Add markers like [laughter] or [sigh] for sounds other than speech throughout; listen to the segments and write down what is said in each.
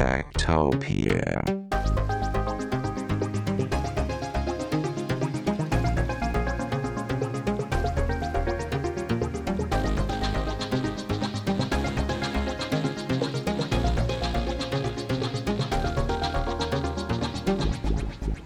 Techtopia.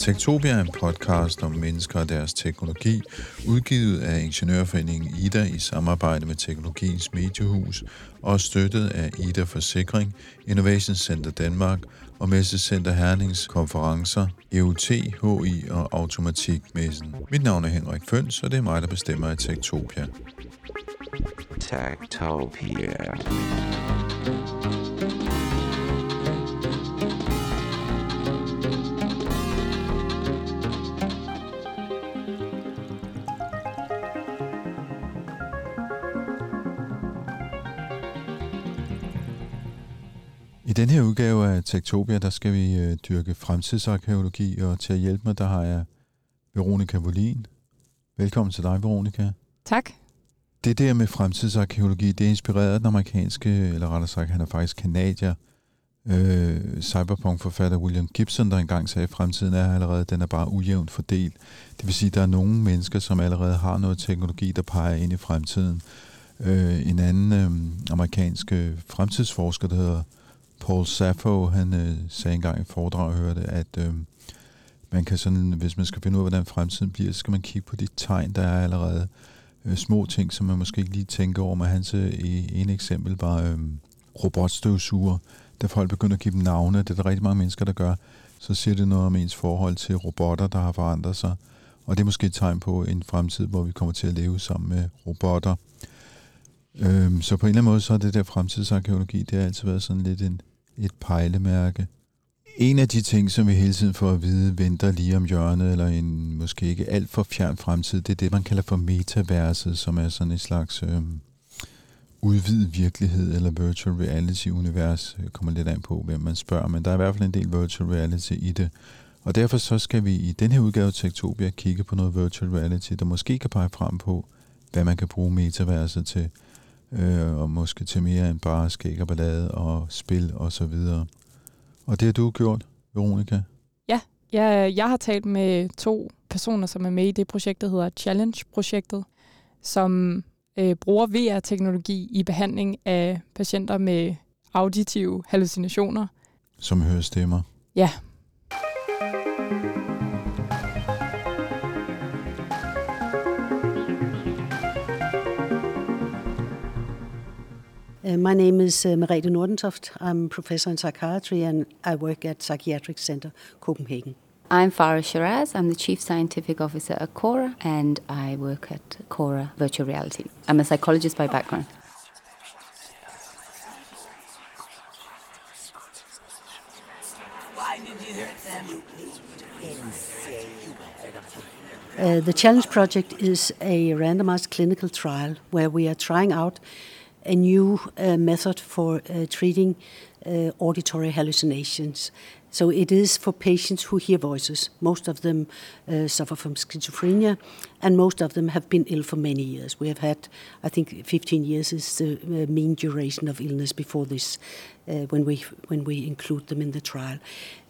Tektopia er en podcast om mennesker og deres teknologi, udgivet af Ingeniørforeningen Ida i samarbejde med Teknologiens Mediehus og støttet af Ida Forsikring, Innovation Center Danmark og Messecenter Hernings konferencer, EUT, HI og Automatikmessen. Mit navn er Henrik Føns, og det er mig, der bestemmer i Tektopia. Tektopia. Den her udgave af Tektopia, der skal vi øh, dyrke fremtidsarkeologi, og til at hjælpe mig, der har jeg Veronika Volin. Velkommen til dig, Veronika. Tak. Det der med fremtidsarkeologi, det er inspireret af den amerikanske, eller rettere sagt, han er faktisk kanadier, øh, cyberpunk-forfatter William Gibson, der engang sagde, at fremtiden er allerede, den er bare ujævnt fordelt. Det vil sige, at der er nogle mennesker, som allerede har noget teknologi, der peger ind i fremtiden. Øh, en anden øh, amerikansk øh, fremtidsforsker, der hedder Paul Sappho, han øh, sagde engang i et foredrag, jeg hørte, at øh, man kan sådan, hvis man skal finde ud af, hvordan fremtiden bliver, så skal man kigge på de tegn, der er allerede. Øh, små ting, som man måske ikke lige tænker over, men hans øh, ene eksempel var øh, robotstøvsuger. Da folk begynder at give dem navne, det er der rigtig mange mennesker, der gør, så siger det noget om ens forhold til robotter, der har forandret sig. Og det er måske et tegn på en fremtid, hvor vi kommer til at leve sammen med robotter. Øhm, så på en eller anden måde, så er det der fremtidsarkeologi, det har altid været sådan lidt en, et pejlemærke. En af de ting, som vi hele tiden får at vide, venter lige om hjørnet, eller en måske ikke alt for fjern fremtid, det er det, man kalder for metaverset, som er sådan en slags øh, udvidet virkelighed, eller virtual reality-univers. Det kommer lidt an på, hvem man spørger, men der er i hvert fald en del virtual reality i det. Og derfor så skal vi i den her udgave af Tektopia kigge på noget virtual reality, der måske kan pege frem på, hvad man kan bruge metaverset til øh, og måske til mere end bare skæg og ballade og spil og så videre. Og det har du gjort, Veronika? Ja, jeg, jeg har talt med to personer, som er med i det projekt, der hedder Challenge-projektet, som øh, bruger VR-teknologi i behandling af patienter med auditive hallucinationer. Som hører stemmer. Ja, Uh, my name is uh, Merete Nordentoft. I'm a professor in psychiatry and I work at Psychiatric Center Copenhagen. I'm Farah Shiraz. I'm the Chief Scientific Officer at Khora, and I work at Khora Virtual Reality. I'm a psychologist by background. Uh, the Challenge Project is a randomized clinical trial where we are trying out a new uh, method for uh, treating uh, auditory hallucinations. So it is for patients who hear voices. Most of them uh, suffer from schizophrenia, and most of them have been ill for many years. We have had, I think, 15 years is the uh, mean duration of illness before this, uh, when we when we include them in the trial.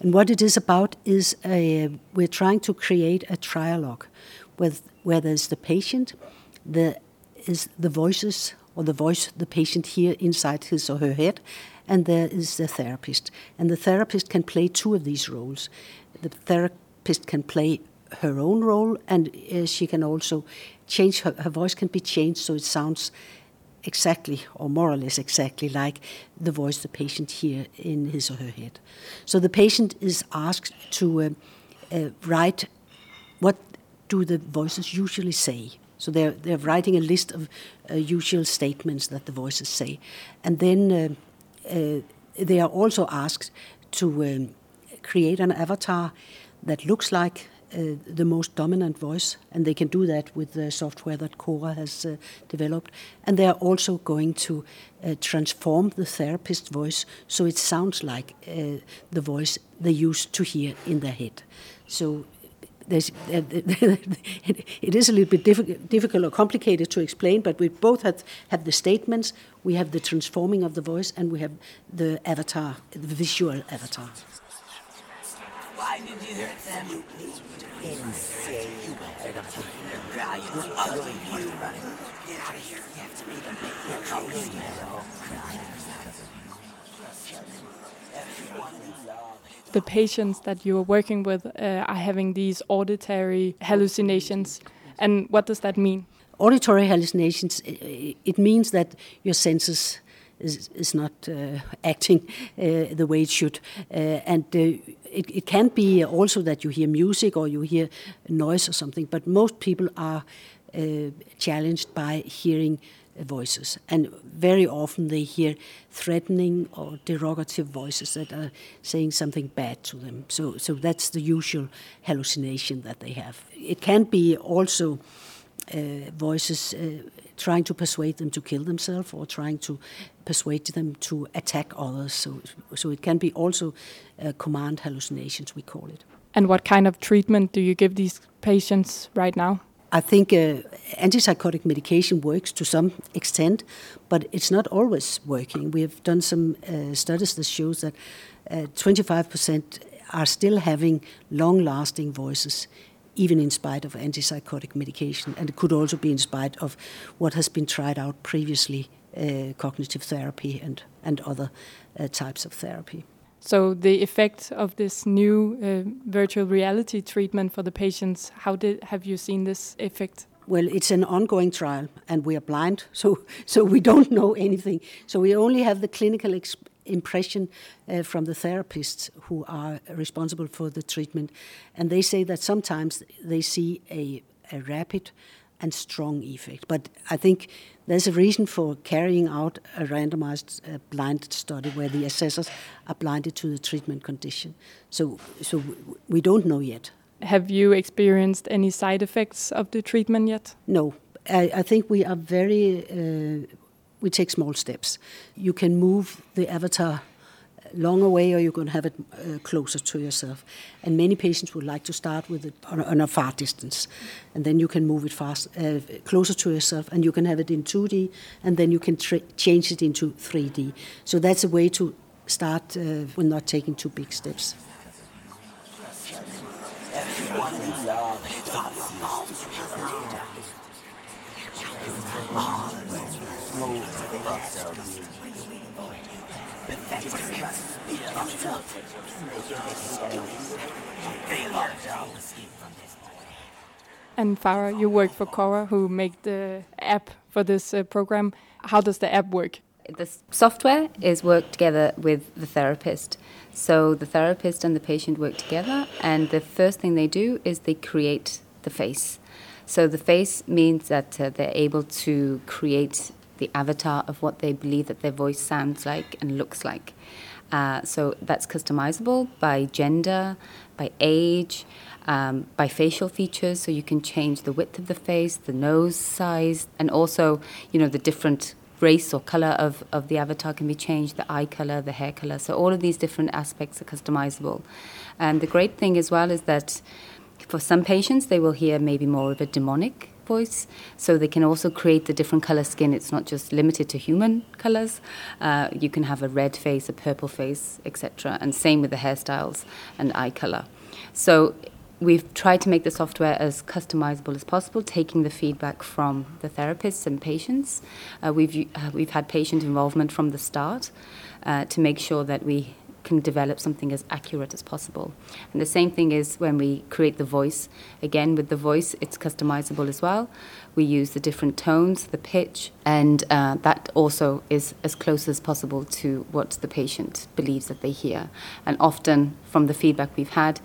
And what it is about is a, we're trying to create a trialogue, with where there's the patient, the is the voices or the voice the patient hear inside his or her head, and there is the therapist. And the therapist can play two of these roles. The therapist can play her own role, and uh, she can also change her, her voice can be changed so it sounds exactly or more or less exactly like the voice the patient hear in his or her head. So the patient is asked to uh, uh, write what do the voices usually say. So they're they're writing a list of uh, usual statements that the voices say, and then uh, uh, they are also asked to um, create an avatar that looks like uh, the most dominant voice, and they can do that with the software that Khora has uh, developed. And they are also going to uh, transform the therapist's voice so it sounds like uh, the voice they used to hear in their head. So there's, uh, [laughs] it is a little bit difficult, difficult or complicated to explain, but we both have, have the statements, we have the transforming of the voice, and we have the avatar, the visual avatar. Why did you hurt them? Insane. Get out of here. You have to meet the patients that you are working with uh, are having these auditory hallucinations. And what does that mean? Auditory hallucinations, it means that your senses is, is not uh, acting uh, the way it should. Uh, and uh, it, it can be also that you hear music or you hear noise or something, but most people are uh, challenged by hearing voices. And very often they hear threatening or derogative voices that are saying something bad to them. So, so that's the usual hallucination that they have. It can be also uh, voices uh, trying to persuade them to kill themselves or trying to persuade them to attack others. So, so it can be also uh, command hallucinations, we call it. And what kind of treatment do you give these patients right now? I think uh, antipsychotic medication works to some extent, but it's not always working. We have done some uh, studies that shows that 25% uh, are still having long-lasting voices, even in spite of antipsychotic medication, and it could also be in spite of what has been tried out previously, uh, cognitive therapy and and other uh, types of therapy. So the effect of this new uh, virtual reality treatment for the patients, how did have you seen this effect? Well, it's an ongoing trial, and we are blind, [laughs] so so we don't know anything. So we only have the clinical impression uh, from the therapists who are responsible for the treatment, and they say that sometimes they see a, a rapid and strong effect. But I think there's a reason for carrying out a randomized uh, blinded study where the assessors are blinded to the treatment condition. So, so we don't know yet. Have you experienced any side effects of the treatment yet? No. I, I think we are very, uh, we take small steps. You can move the avatar long away or you're going to have it uh, closer to yourself. And many patients would like to start with it on a, on a far distance. And then you can move it fast, uh, closer to yourself and you can have it in 2D and then you can change it into 3D. So that's a way to start uh, with not taking too big steps. And Farah, you work for Khora, who make the app for this uh, program. How does the app work? The software is worked together with the therapist. So the therapist and the patient work together, and the first thing they do is they create the face. So the face means that uh, they're able to create the avatar of what they believe that their voice sounds like and looks like. Uh, so that's customizable by gender, by age, um, by facial features. So you can change the width of the face, the nose size, and also, you know, the different race or color of, of the avatar can be changed, the eye color, the hair color. So all of these different aspects are customizable. And the great thing as well is that for some patients, they will hear maybe more of a demonic voice. So they can also create the different color skin. It's not just limited to human colors. Uh, you can have a red face, a purple face, etc. And same with the hairstyles and eye color. So we've tried to make the software as customizable as possible, taking the feedback from the therapists and patients. Uh, we've uh, we've had patient involvement from the start uh, to make sure that we can develop something as accurate as possible. And the same thing is when we create the voice. Again, with the voice, it's customizable as well. We use the different tones, the pitch, and uh, that also is as close as possible to what the patient believes that they hear. And often, from the feedback we've had,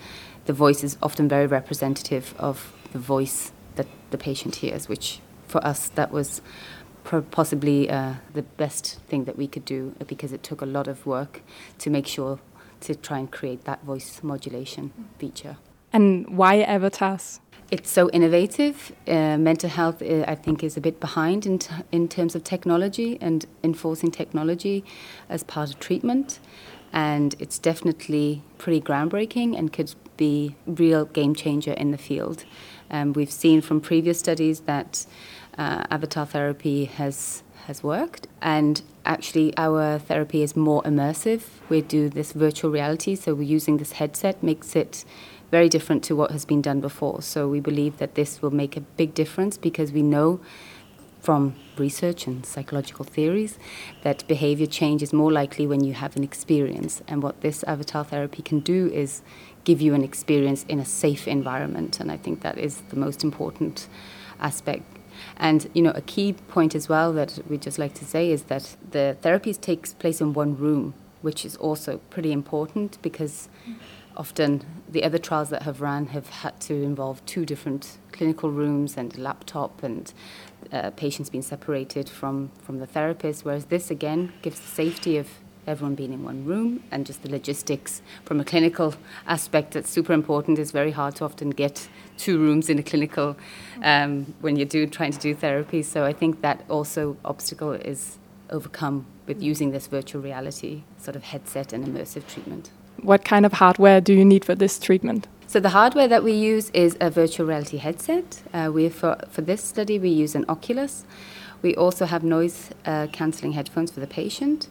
the voice is often very representative of the voice that the patient hears, which for us, that was possibly uh, the best thing that we could do because it took a lot of work to make sure to try and create that voice modulation feature. And why avatars? It's so innovative. Uh, mental health, uh, I think, is a bit behind in, t- in terms of technology and enforcing technology as part of treatment. And it's definitely pretty groundbreaking and could be real game changer in the field. Um, we've seen from previous studies that uh, avatar therapy has has worked, and actually our therapy is more immersive. We do this virtual reality, so we're using this headset makes it very different to what has been done before. So we believe that this will make a big difference because we know from research and psychological theories that behavior change is more likely when you have an experience. And what this avatar therapy can do is give you an experience in a safe environment. And I think that is the most important aspect. And you know, a key point as well that we just like to say is that the therapy takes place in one room, which is also pretty important because often the other trials that have run have had to involve two different clinical rooms and a laptop and uh, patients being separated from, from the therapist, whereas this again gives the safety of everyone being in one room and just the logistics from a clinical aspect that's super important. It's very hard to often get two rooms in a clinical um, when you're do, trying to do therapy. So I think that also obstacle is overcome with using this virtual reality sort of headset and immersive treatment. What kind of hardware do you need for this treatment? So the hardware that we use is a virtual reality headset. Uh, we for, for this study we use an Oculus. We also have noise uh, cancelling headphones for the patient.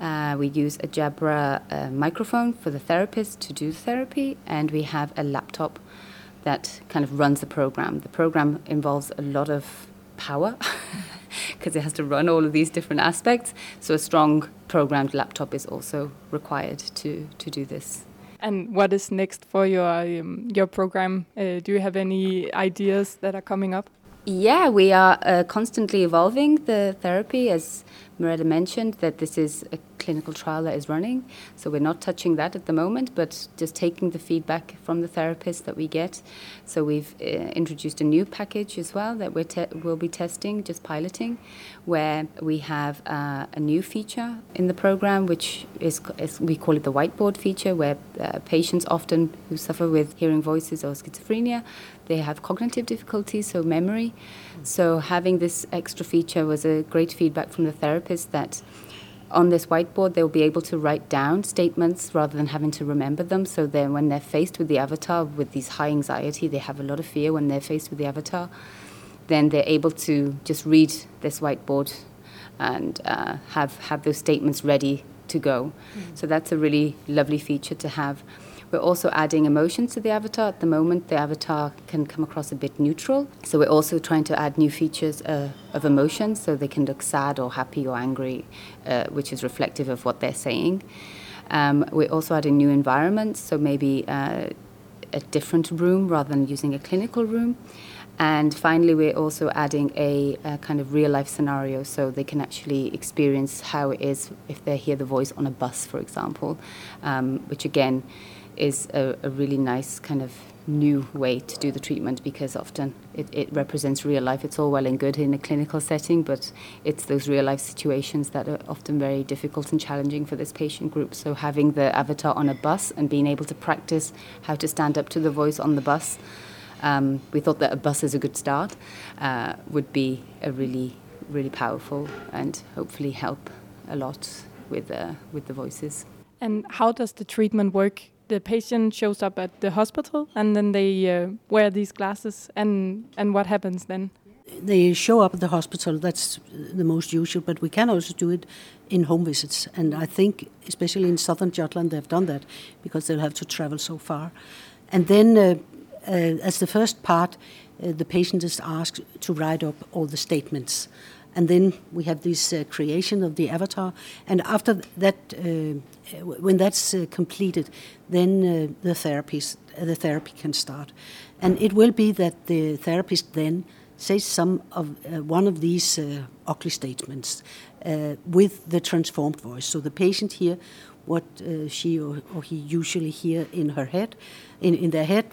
Uh, we use a Jabra uh, microphone for the therapist to do therapy, and we have a laptop that kind of runs the program. The program involves a lot of power [laughs] because it has to run all of these different aspects. So a strong programmed laptop is also required to, to do this. And what is next for your um, your program? Uh, do you have any ideas that are coming up? Yeah, we are uh, constantly evolving the therapy, as Mirella mentioned, that this is a clinical trial that is running. So we're not touching that at the moment, but just taking the feedback from the therapists that we get. So we've uh, introduced a new package as well that we will be testing, just piloting, where we have uh, a new feature in the program, which is, is, we call it the whiteboard feature, where uh, patients often who suffer with hearing voices or schizophrenia, they have cognitive difficulties, so memory. So having this extra feature was a great feedback from the therapist that on this whiteboard they'll be able to write down statements rather than having to remember them. So then when they're faced with the avatar with these high anxiety, they have a lot of fear when they're faced with the avatar, then they're able to just read this whiteboard and uh, have, have those statements ready to go. Mm. So that's a really lovely feature to have. We're also adding emotions to the avatar. At the moment, the avatar can come across a bit neutral. So we're also trying to add new features uh, of emotions so they can look sad or happy or angry, uh, which is reflective of what they're saying. Um, we're also adding new environments, so maybe uh, a different room rather than using a clinical room. And finally, we're also adding a, a, kind of real life scenario so they can actually experience how it is if they hear the voice on a bus, for example, um, which again is a, a, really nice kind of new way to do the treatment because often it, it, represents real life. It's all well and good in a clinical setting, but it's those real life situations that are often very difficult and challenging for this patient group. So having the avatar on a bus and being able to practice how to stand up to the voice on the bus, um, we thought that a bus is a good start, uh, would be a really, really powerful and hopefully help a lot with, uh, with the voices. And how does the treatment work the patient shows up at the hospital and then they uh, wear these glasses and and what happens then? They show up at the hospital that's the most usual but we can also do it in home visits. And i think especially in southern jutland they've done that because they'll have to travel so far. And then uh, uh, as the first part uh, the patient is asked to write up all the statements and then we have this uh, creation of the avatar. And after that uh, when that's uh, completed then uh, the therapies uh, the therapy can start. And it will be that the therapist then says some of uh, one of these ugly statements with the transformed voice. So the patient here what she or, or, he usually hear in her head in, in their head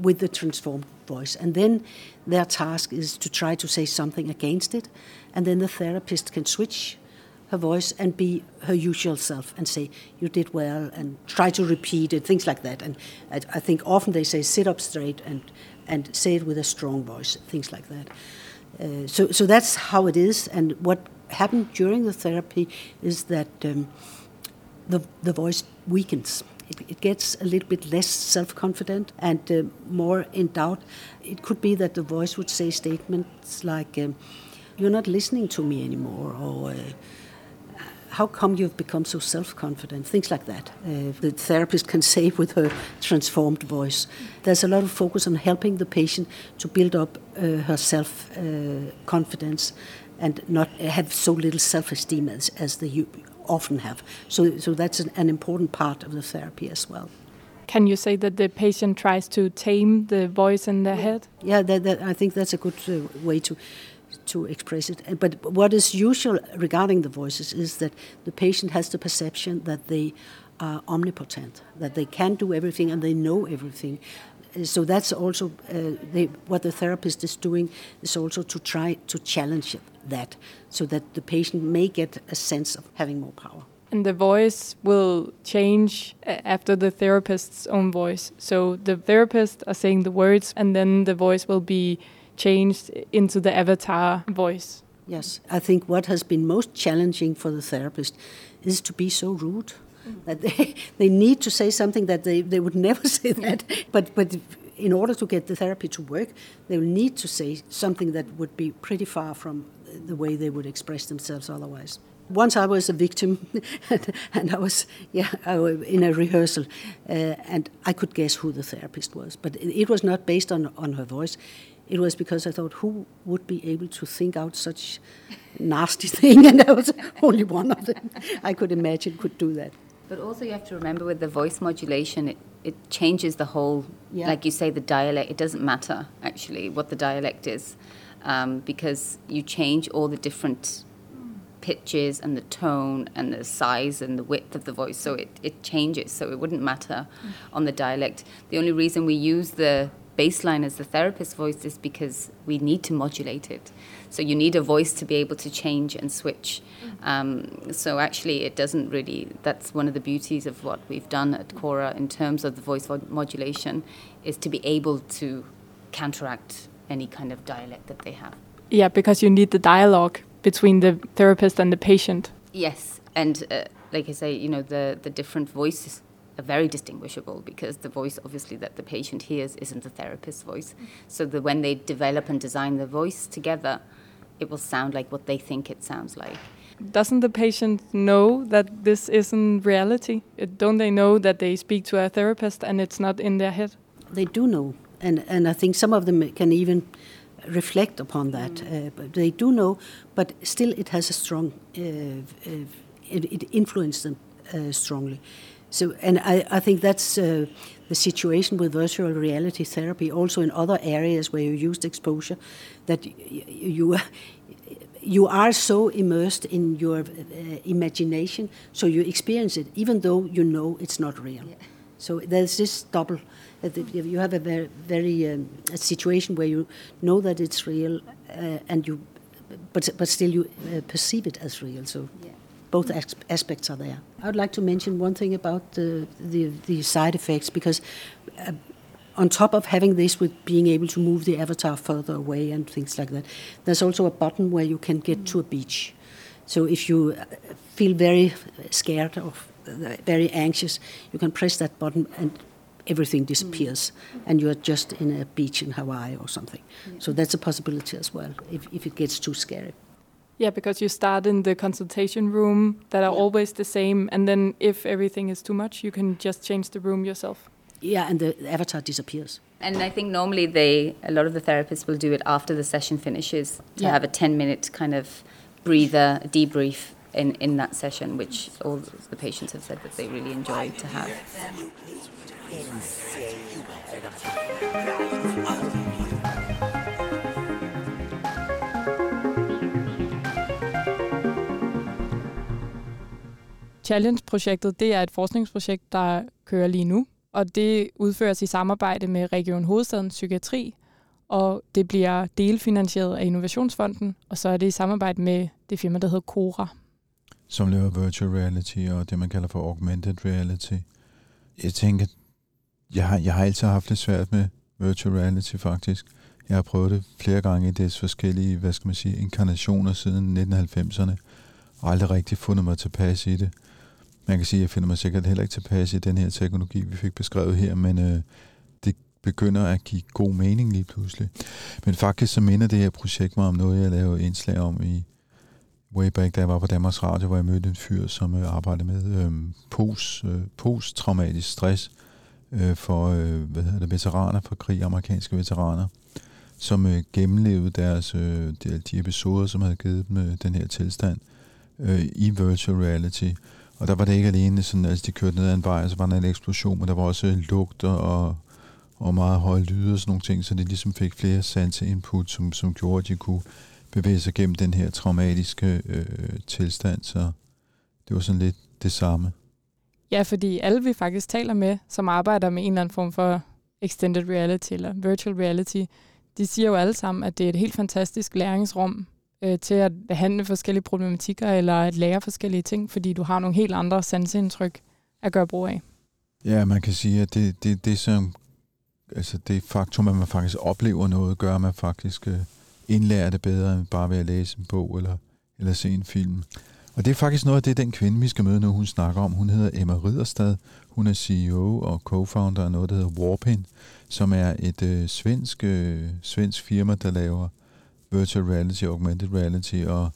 with the transformed voice. And then their task is to try to say something against it and then the therapist can switch her voice and be her usual self and say you did well and try to repeat it things like that. And I, I think often they say sit up straight and and say it with a strong voice things like that. Uh, so so that's how it is. And what happened during the therapy is that um, the the voice weakens. It, it gets a little bit less self confident and uh, more in doubt. It could be that the voice would say statements like, um, You're not listening to me anymore, or uh, how come you've become so self-confident? Things like that. Uh, the therapist can say with her transformed voice. There's a lot of focus on helping the patient to build up uh, her self-confidence uh, and not have so little self-esteem as, as they often have. So, so that's an, an important part of the therapy as well. Can you say that the patient tries to tame the voice in their yeah. head? Yeah, that, that, I think that's a good uh, way to to express it. Uh, but what is usual regarding the voices is that the patient has the perception that they are omnipotent, that they can do everything and they know everything. Uh, so that's also uh, they, what the therapist is doing is also to try to challenge that, so that the patient may get a sense of having more power. And the voice will change uh, after the therapist's own voice. So the therapist are saying the words, and then the voice will be changed into the avatar voice. Yes, I think what has been most challenging for the therapist is to be so rude mm. that they, [laughs] they need to say something that they, they would [laughs] never say that. but, but in order to get the therapy to work, they will need to say something that would be pretty far from the way they would express themselves otherwise. Once I was a victim, [laughs] and I was yeah I was in a rehearsal, uh, and I could guess who the therapist was, but it was not based on on her voice it was because I thought, who would be able to think out such nasty [laughs] thing? And I was [laughs] only one of them I could imagine could do that. But also, you have to remember with the voice modulation, it, it changes the whole, yeah. like you say, the dialect. It doesn't matter, actually, what the dialect is, um, because you change all the different pitches and the tone and the size and the width of the voice. So it, it changes. So it wouldn't matter mm. on the dialect. The only reason we use the baseline as the therapist voice is because we need to modulate it. So you need a voice to be able to change and switch. Mm-hmm. Um, so actually, it doesn't really. That's one of the beauties of what we've done at Khora in terms of the voice modulation, is to be able to counteract any kind of dialect that they have. Yeah, because you need the dialogue between the therapist and the patient. Yes, and uh, like I say, you know, the the different voices very distinguishable because the voice obviously that the patient hears isn't the therapist's voice. So that when they develop and design the voice together, it will sound like what they think it sounds like. Doesn't the patient know that this isn't reality? Don't they know that they speak to a therapist and it's not in their head? They do know, and and I think some of them can even reflect upon that. Mm. Uh, but they do know, but still it has a strong, uh, uh, it, it influences them uh, strongly. So, and I, I think that's uh, the situation with virtual reality therapy, also in other areas where you used exposure, that you [laughs] you are so immersed in your uh, imagination, so you experience it, even though you know it's not real. Yeah. So there's this double. Uh, you have a very, very um, a situation where you know that it's real, uh, and you, but but still you uh, perceive it as real. So. Yeah both aspects are there. I would like to mention one thing about the, the, the side effects because uh, on top of having this with being able to move the avatar further away and things like that, there's also a button where you can get to a beach. So if you uh, feel very scared or uh, very anxious, you can press that button and everything disappears mm. and you're just in a beach in Hawaii or something. So that's a possibility as well if, if it gets too scary. Yeah, because you start in the consultation room that are yeah. always the same, and then if everything is too much, you can just change the room yourself. Yeah, and the avatar disappears. And I think normally they, a lot of the therapists will do it after the session finishes to yeah. have a 10 minute kind of breather, debrief in, in that session, which all the patients have said that they really enjoy to have. Challenge-projektet det er et forskningsprojekt, der kører lige nu, og det udføres i samarbejde med Region Hovedstadens Psykiatri, og det bliver delfinansieret af Innovationsfonden, og så er det i samarbejde med det firma, der hedder Cora. Som laver virtual reality og det, man kalder for augmented reality. Jeg tænker, jeg har, jeg har altid haft det svært med virtual reality faktisk. Jeg har prøvet det flere gange i dets forskellige, hvad skal man sige, inkarnationer siden 1990'erne, og aldrig rigtig fundet mig tilpas i det man kan sige, at jeg finder mig sikkert heller ikke tilpas i den her teknologi, vi fik beskrevet her, men øh, det begynder at give god mening lige pludselig. Men faktisk så minder det her projekt mig om noget, jeg lavede indslag om i way back, da jeg var på Danmarks Radio, hvor jeg mødte en fyr, som øh, arbejdede med øh, post, øh, posttraumatisk stress øh, for øh, hvad hedder det, veteraner fra krig, amerikanske veteraner, som øh, gennemlevede deres, øh, de, de episoder, som havde givet dem øh, den her tilstand øh, i virtual reality. Og der var det ikke alene sådan, altså de kørte ned ad en vej, og så var der en eksplosion, men der var også lugter og, og meget høje lyde og sådan nogle ting, så de ligesom fik flere sanse input, som, som gjorde, at de kunne bevæge sig gennem den her traumatiske øh, tilstand, så det var sådan lidt det samme. Ja, fordi alle vi faktisk taler med, som arbejder med en eller anden form for extended reality eller virtual reality, de siger jo alle sammen, at det er et helt fantastisk læringsrum øh, til at behandle forskellige problematikker eller at lære forskellige ting, fordi du har nogle helt andre sanseindtryk at gøre brug af. Ja, man kan sige, at det, det, det som, altså det faktum, at man faktisk oplever noget, gør, at man faktisk øh, indlærer det bedre, end bare ved at læse en bog eller, eller se en film. Og det er faktisk noget af det, den kvinde, vi skal møde nu, hun snakker om. Hun hedder Emma Ridderstad. Hun er CEO og co-founder af noget, der hedder Warpin, som er et øh, svensk, øh, svensk firma, der laver virtual reality, augmented reality, og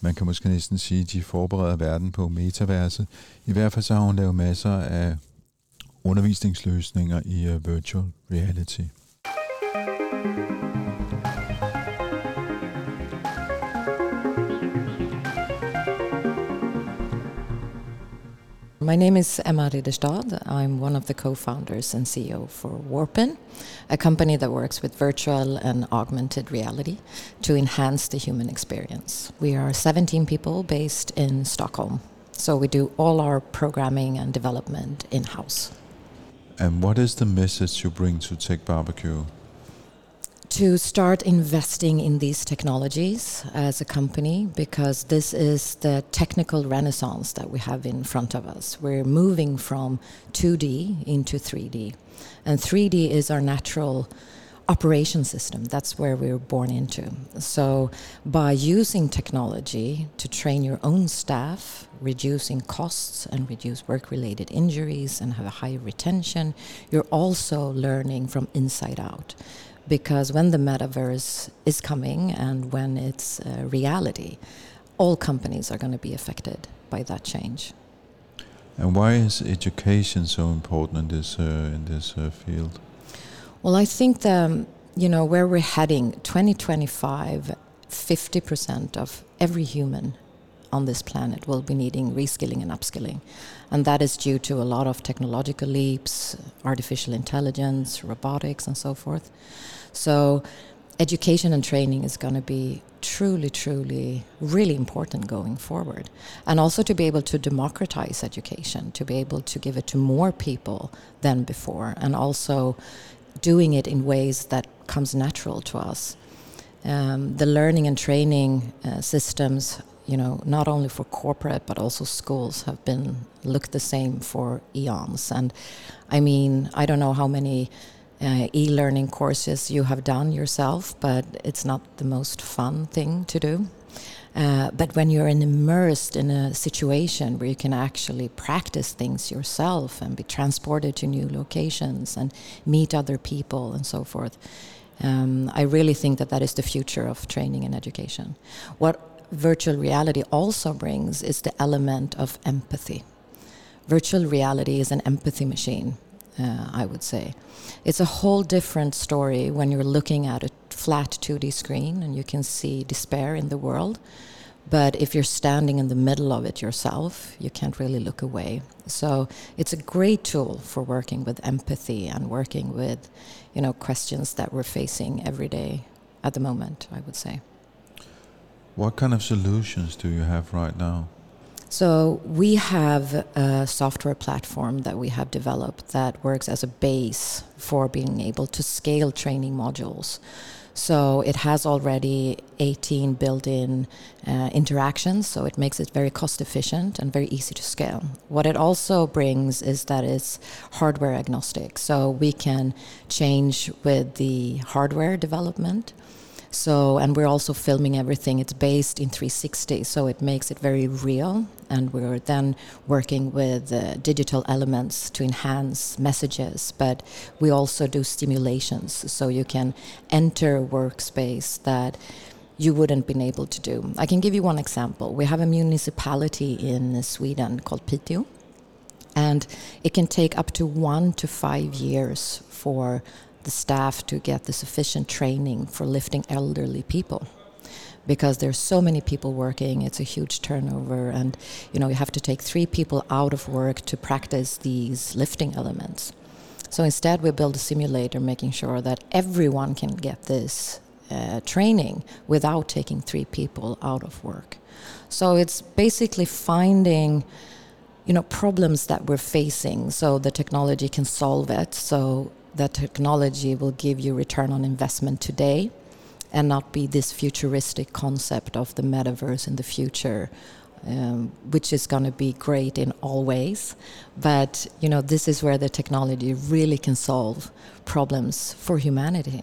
man kan måske næsten sige, at de forbereder verden på metaverset. I hvert fald så har hun lavet masser af undervisningsløsninger i øh, virtual reality. My name is Emma Ridderstad. I'm one of the co founders and CEO for Warpin, a company that works with virtual and augmented reality to enhance the human experience. We are 17 people based in Stockholm, so we do all our programming and development in house. And what is the message you bring to Tech Barbecue? To start investing in these technologies as a company because this is the technical renaissance that we have in front of us. We're moving from 2D into 3D. And 3D is our natural operation system. That's where we were born into. So, by using technology to train your own staff, reducing costs and reduce work related injuries and have a higher retention, you're also learning from inside out because when the metaverse is coming and when it's a reality, all companies are going to be affected by that change. And why is education so important in this uh, in this uh, field? Well, I think the you know where we're heading 2025 50% of every human on this planet will be needing reskilling and upskilling. And that is due to a lot of technological leaps, artificial intelligence, robotics, and so forth. So, education and training is going to be truly, truly, really important going forward. And also to be able to democratize education, to be able to give it to more people than before, and also doing it in ways that comes natural to us. Um, the learning and training uh, systems you know, not only for corporate but also schools have been looked the same for eons. And I mean, I don't know how many uh, e-learning courses you have done yourself, but it's not the most fun thing to do. Uh, but when you're immersed in a situation where you can actually practice things yourself and be transported to new locations and meet other people and so forth, um, I really think that that is the future of training and education. What virtual reality also brings is the element of empathy. Virtual reality is an empathy machine, uh, I would say. It's a whole different story when you're looking at a flat 2D screen and you can see despair in the world. But if you're standing in the middle of it yourself, you can't really look away. So it's a great tool for working with empathy and working with, you know, questions that we're facing every day at the moment, I would say. What kind of solutions do you have right now? So we have a software platform that we have developed that works as a base for being able to scale training modules. So it has already 18 built-in uh, interactions, so it makes it very cost efficient and very easy to scale. What it also brings is that it's hardware agnostic, so we can change with the hardware development So, and we're also filming everything. It's based in 360, so it makes it very real. And we're then working with uh, digital elements to enhance messages. But we also do stimulations, so you can enter a workspace that you wouldn't been able to do. I can give you one example. We have a municipality in Sweden called Piteå, and it can take up to one to five years for the staff to get the sufficient training for lifting elderly people. Because there's so many people working it's a huge turnover and you know you have to take three people out of work to practice these lifting elements. So instead we build a simulator making sure that everyone can get this uh, training without taking three people out of work. So it's basically finding you know problems that we're facing so the technology can solve it. So that technology will give you return on investment today and not be this futuristic concept of the metaverse in the future um, which is going to be great in all ways. But you know this is where the technology really can solve problems for humanity.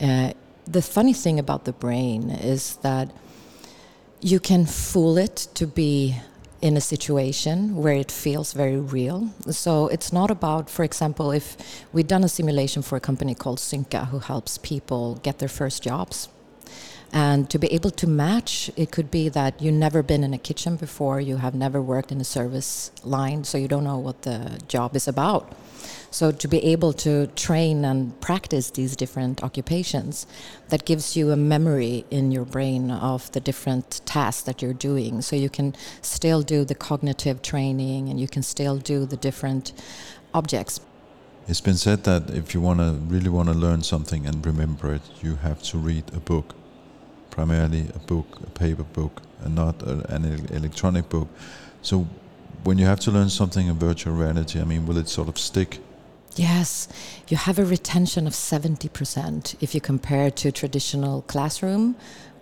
Uh, the funny thing about the brain is that you can fool it to be in a situation where it feels very real. So it's not about, for example, if we've done a simulation for a company called Synca who helps people get their first jobs. And to be able to match, it could be that you've never been in a kitchen before, you have never worked in a service line, so you don't know what the job is about. So to be able to train and practice these different occupations, that gives you a memory in your brain of the different tasks that you're doing. So you can still do the cognitive training and you can still do the different objects. It's been said that if you want to really want to learn something and remember it, you have to read a book, primarily a book, a paper book, and not a, an electronic book. So when you have to learn something in virtual reality, I mean, will it sort of stick Yes, you have a retention of 70% if you compare to traditional classroom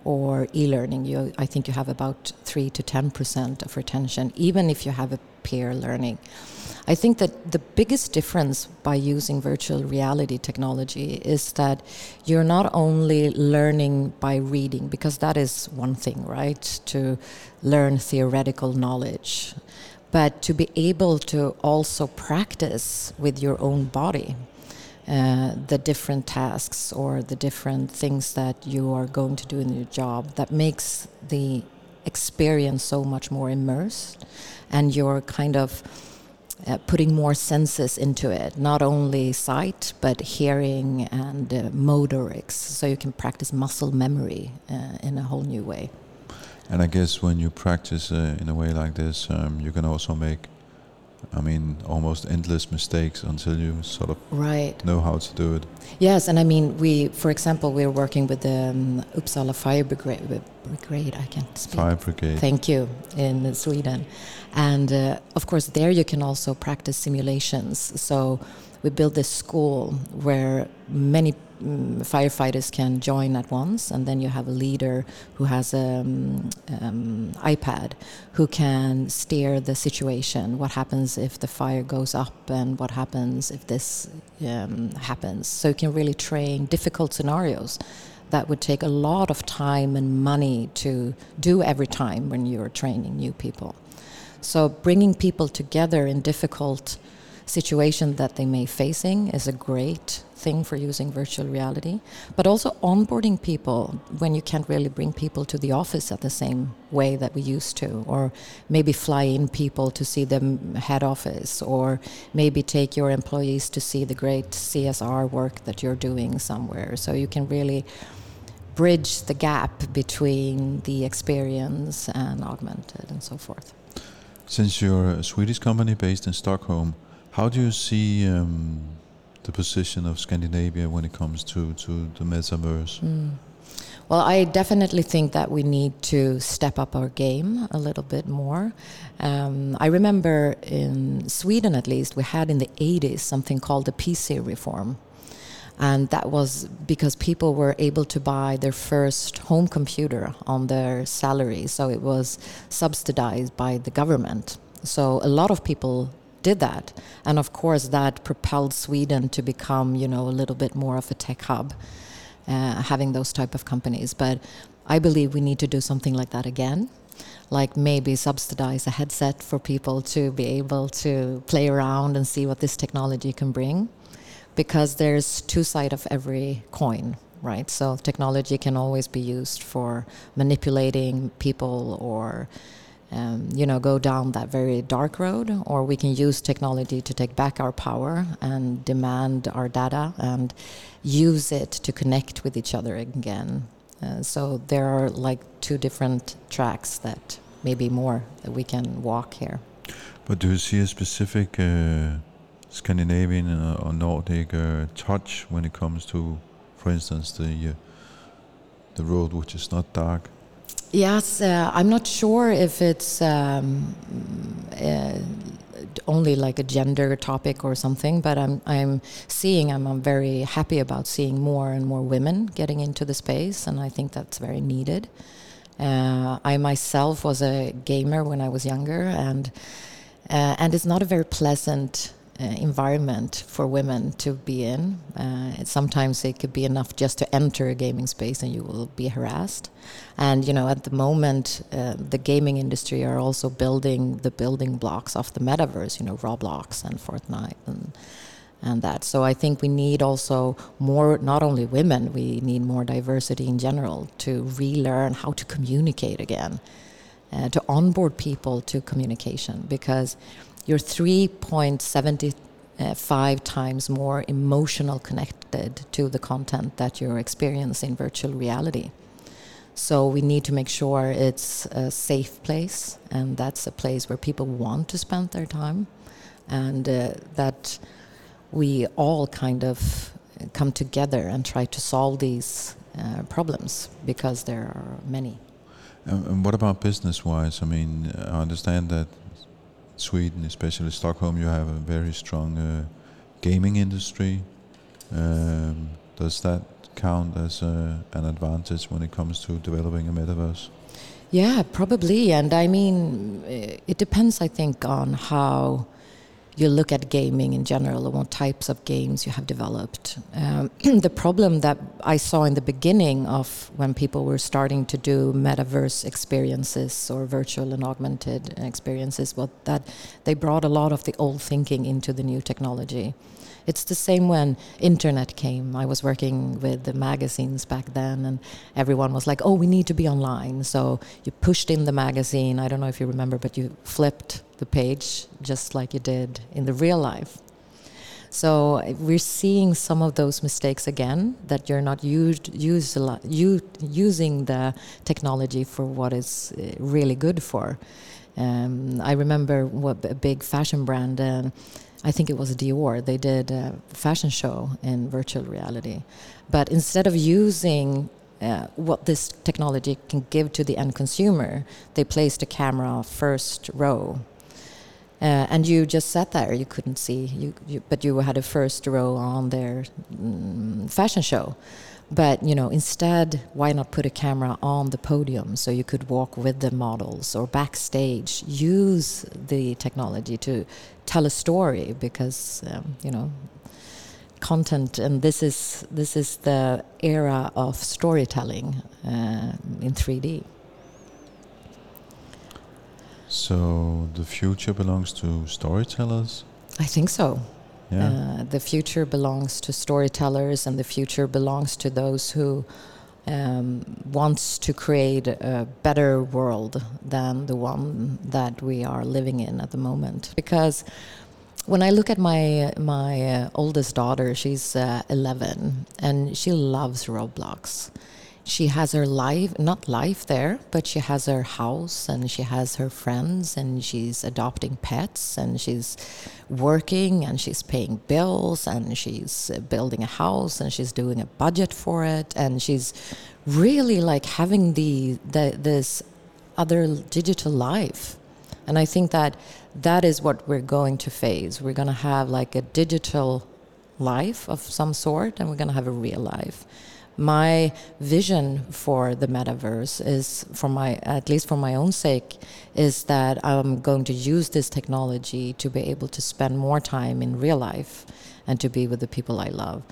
or e-learning. You, I think you have about 3 to 10% of retention, even if you have a peer learning. I think that the biggest difference by using virtual reality technology is that you're not only learning by reading, because that is one thing, right? To learn theoretical knowledge but to be able to also practice with your own body uh, the different tasks or the different things that you are going to do in your job that makes the experience so much more immersed and you're kind of uh, putting more senses into it, not only sight, but hearing and uh, motorics. So you can practice muscle memory uh, in a whole new way. And I guess when you practice uh, in a way like this, um, you can also make, I mean, almost endless mistakes until you sort of right. know how to do it. Yes, and I mean, we, for example, we're working with the um, Uppsala Fire Brigade, brigade. I can't speak. Fire Brigade. Thank you, in Sweden. And uh, of course, there you can also practice simulations. So we built this school where many um, firefighters can join at once, and then you have a leader who has an um, um, iPad who can steer the situation. What happens if the fire goes up, and what happens if this um, happens? So you can really train difficult scenarios that would take a lot of time and money to do every time when you're training new people. So bringing people together in difficult situation that they may facing is a great thing for using virtual reality. But also onboarding people when you can't really bring people to the office at the same way that we used to or maybe fly in people to see the head office or maybe take your employees to see the great CSR work that you're doing somewhere. So you can really bridge the gap between the experience and augmented and so forth. Since you're a Swedish company based in Stockholm how do you see um, the position of Scandinavia when it comes to, to the metaverse? Mm. Well, I definitely think that we need to step up our game a little bit more. Um, I remember in Sweden, at least, we had in the 80s something called the PC reform. And that was because people were able to buy their first home computer on their salary. So it was subsidized by the government. So a lot of people did that. And of course, that propelled Sweden to become, you know, a little bit more of a tech hub. uh, having those type of companies. But I believe we need to do something like that again like maybe subsidize a headset for people to be able to play around and see what this technology can bring because there's two sides of every coin right so technology can always be used for manipulating people or um, you know go down that very dark road or we can use technology to take back our power and demand our data and use it to connect with each other again uh, so there are like two different tracks that maybe more that we can walk here. But do you see a specific uh, Scandinavian or Nordic uh, touch when it comes to, for instance, the uh, the road which is not dark? Yes, uh, I'm not sure if it's um, uh, only like a gender topic or something, but I'm I'm seeing I'm, I'm very happy about seeing more and more women getting into the space, and I think that's very needed. Uh, I myself was a gamer when I was younger, and uh, and it's not a very pleasant environment for women to be in. Uh, sometimes it could be enough just to enter a gaming space and you will be harassed. And you know, at the moment, uh, the gaming industry are also building the building blocks of the metaverse. You know, Roblox and Fortnite and and that. So I think we need also more, not only women, we need more diversity in general to relearn how to communicate again, uh, to onboard people to communication because you're 3.75 times more emotional connected to the content that you're experiencing in virtual reality. So we need to make sure it's a safe place and that's a place where people want to spend their time and uh, that we all kind of come together and try to solve these uh, problems because there are many. and what about business-wise? I mean, I understand that Sweden, especially Stockholm, you have a very strong uh, gaming industry. Um, does that count as uh, an advantage when it comes to developing a metaverse? Yeah, probably. And I mean, it depends, I think, on how you look at gaming in general and what types of games you have developed. Um, [clears throat] the problem that I saw in the beginning of when people were starting to do metaverse experiences or virtual and augmented experiences was that they brought a lot of the old thinking into the new technology. It's the same when internet came. I was working with the magazines back then, and everyone was like, "Oh, we need to be online." So you pushed in the magazine. I don't know if you remember, but you flipped the page just like you did in the real life. So we're seeing some of those mistakes again that you're not used, use lot, you, using the technology for what it's really good for. Um, I remember what a big fashion brand. Uh, I think it was Dior. They did a fashion show in virtual reality. But instead of using uh, what this technology can give to the end consumer, they placed a camera first row. Uh, and you just sat there, you couldn't see, you, you, but you had a first row on their mm, fashion show. But you know, instead, why not put a camera on the podium so you could walk with the models or backstage? Use the technology to tell a story because um, you know content and this is this is the era of storytelling uh, in 3D. So the future belongs to storytellers. I think so. Yeah. Uh, the future belongs to storytellers, and the future belongs to those who um, wants to create a better world than the one that we are living in at the moment. Because when I look at my my uh, oldest daughter, she's uh, 11, and she loves Roblox she has her life not life there but she has her house and she has her friends and she's adopting pets and she's working and she's paying bills and she's uh, building a house and she's doing a budget for it. And she's really like having the, the this other digital life. And i think that that is what we're going to face. We're going to have like a digital life of some sort and we're going to have a real life my vision for the metaverse is, for my at least for my own sake, is that I'm going to use this technology to be able to spend more time in real life and to be with the people I love.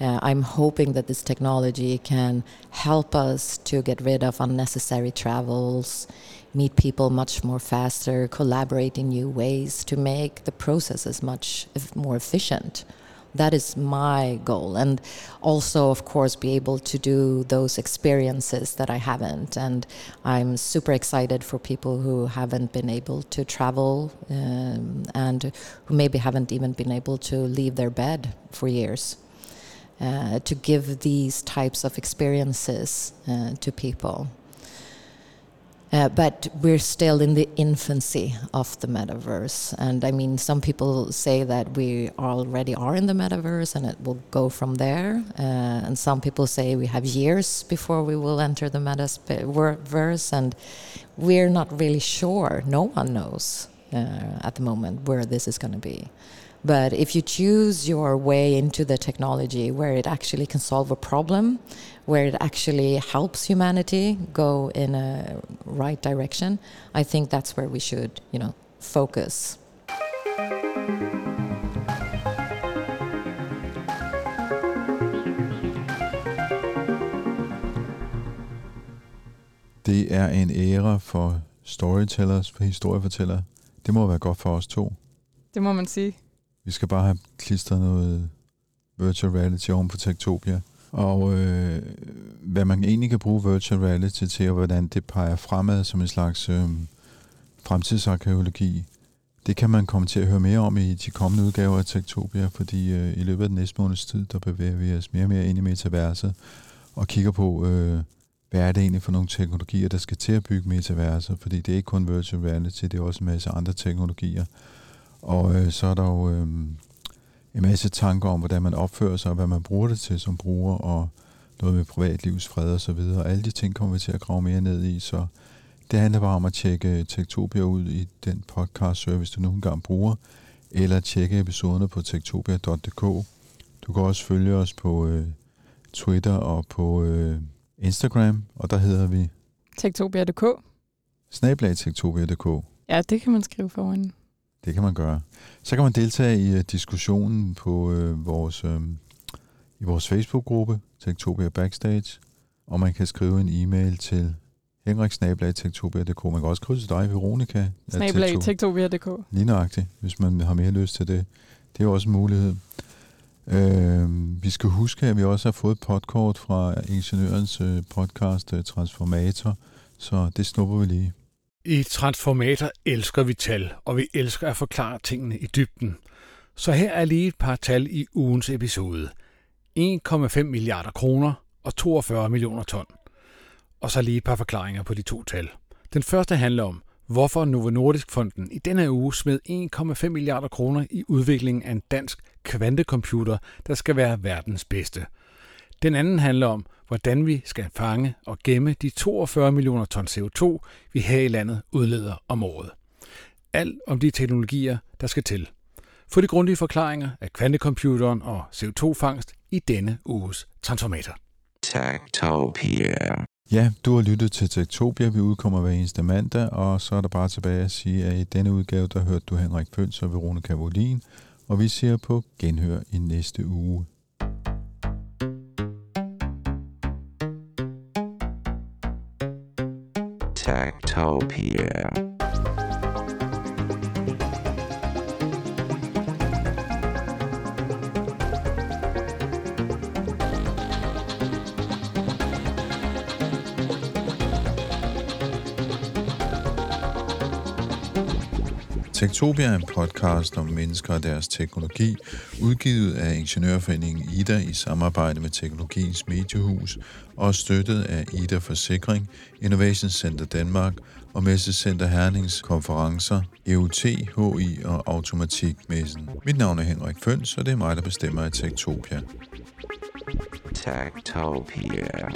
Uh, I'm hoping that this technology can help us to get rid of unnecessary travels, meet people much more faster, collaborate in new ways to make the processes much more efficient. That is my goal. And also, of course, be able to do those experiences that I haven't. And I'm super excited for people who haven't been able to travel um, and who maybe haven't even been able to leave their bed for years. Uh, to give these types of experiences uh, to people. Uh, but we're still in the infancy of the metaverse. And I mean, some people say that we already are in the metaverse and it will go from there. Uh, and some people say we have years before we will enter the metaverse. And we're not really sure. No one knows uh, at the moment where this is going to be. But if you choose your way into the technology where it actually can solve a problem, where it actually helps humanity go in a right direction, I think that's where we should, you know, focus. Det er en æra for storytellers, for historiefortællere. Det må være godt for os to. Det må man sige. Vi skal bare have klistret noget virtual reality oven på Tektopia. Og øh, hvad man egentlig kan bruge virtual reality til, og hvordan det peger fremad som en slags øh, fremtidsarkeologi, det kan man komme til at høre mere om i de kommende udgaver af Tektopia, fordi øh, i løbet af den næste måneds tid, der bevæger vi os mere og mere ind i metaverset og kigger på, øh, hvad er det egentlig for nogle teknologier, der skal til at bygge metaverser, fordi det er ikke kun virtual reality, det er også en masse andre teknologier. Og øh, så er der jo øh, en masse tanker om, hvordan man opfører sig, og hvad man bruger det til som bruger, og noget med privatlivs fred og så videre. Alle de ting kommer vi til at grave mere ned i, så det handler bare om at tjekke Tektopia ud i den podcast service, du nogle gange bruger, eller tjekke episoderne på tektopia.dk. Du kan også følge os på øh, Twitter og på øh, Instagram, og der hedder vi Tektopia.dk. Snablag Tektopia.dk. Ja, det kan man skrive foran. Det kan man gøre. Så kan man deltage i uh, diskussionen på uh, vores, uh, i vores Facebook-gruppe, Tektopia Backstage, og man kan skrive en e-mail til henriksnablag.tektopia.dk. Man kan også skrive til dig, Veronica. Snablag.tektopia.dk. Lige nøjagtigt, hvis man har mere lyst til det. Det er også en mulighed. Uh, vi skal huske, at vi også har fået et podkort fra Ingeniørens uh, podcast uh, Transformator, så det snupper vi lige. I Transformator elsker vi tal, og vi elsker at forklare tingene i dybden. Så her er lige et par tal i ugens episode. 1,5 milliarder kroner og 42 millioner ton. Og så lige et par forklaringer på de to tal. Den første handler om, hvorfor Novo Nordisk Fonden i denne uge smed 1,5 milliarder kroner i udviklingen af en dansk kvantecomputer, der skal være verdens bedste. Den anden handler om, hvordan vi skal fange og gemme de 42 millioner ton CO2, vi her i landet udleder om året. Alt om de teknologier, der skal til. Få de grundige forklaringer af kvantecomputeren og CO2-fangst i denne uges Transformator. Tektopia. Ja, du har lyttet til Tektopia. Vi udkommer hver eneste mandag, og så er der bare tilbage at sige, at i denne udgave, der hørte du Henrik Pøns og Veronica Volin, og vi ser på genhør i næste uge. Techtopia. Tektopia er en podcast om mennesker og deres teknologi, udgivet af Ingeniørforeningen IDA i samarbejde med Teknologiens Mediehus og støttet af IDA Forsikring, Innovation Center Danmark og Messecenter Hernings konferencer, EUT, HI og Automatikmessen. Mit navn er Henrik Føns, og det er mig, der bestemmer i Tektopia. Tektopia.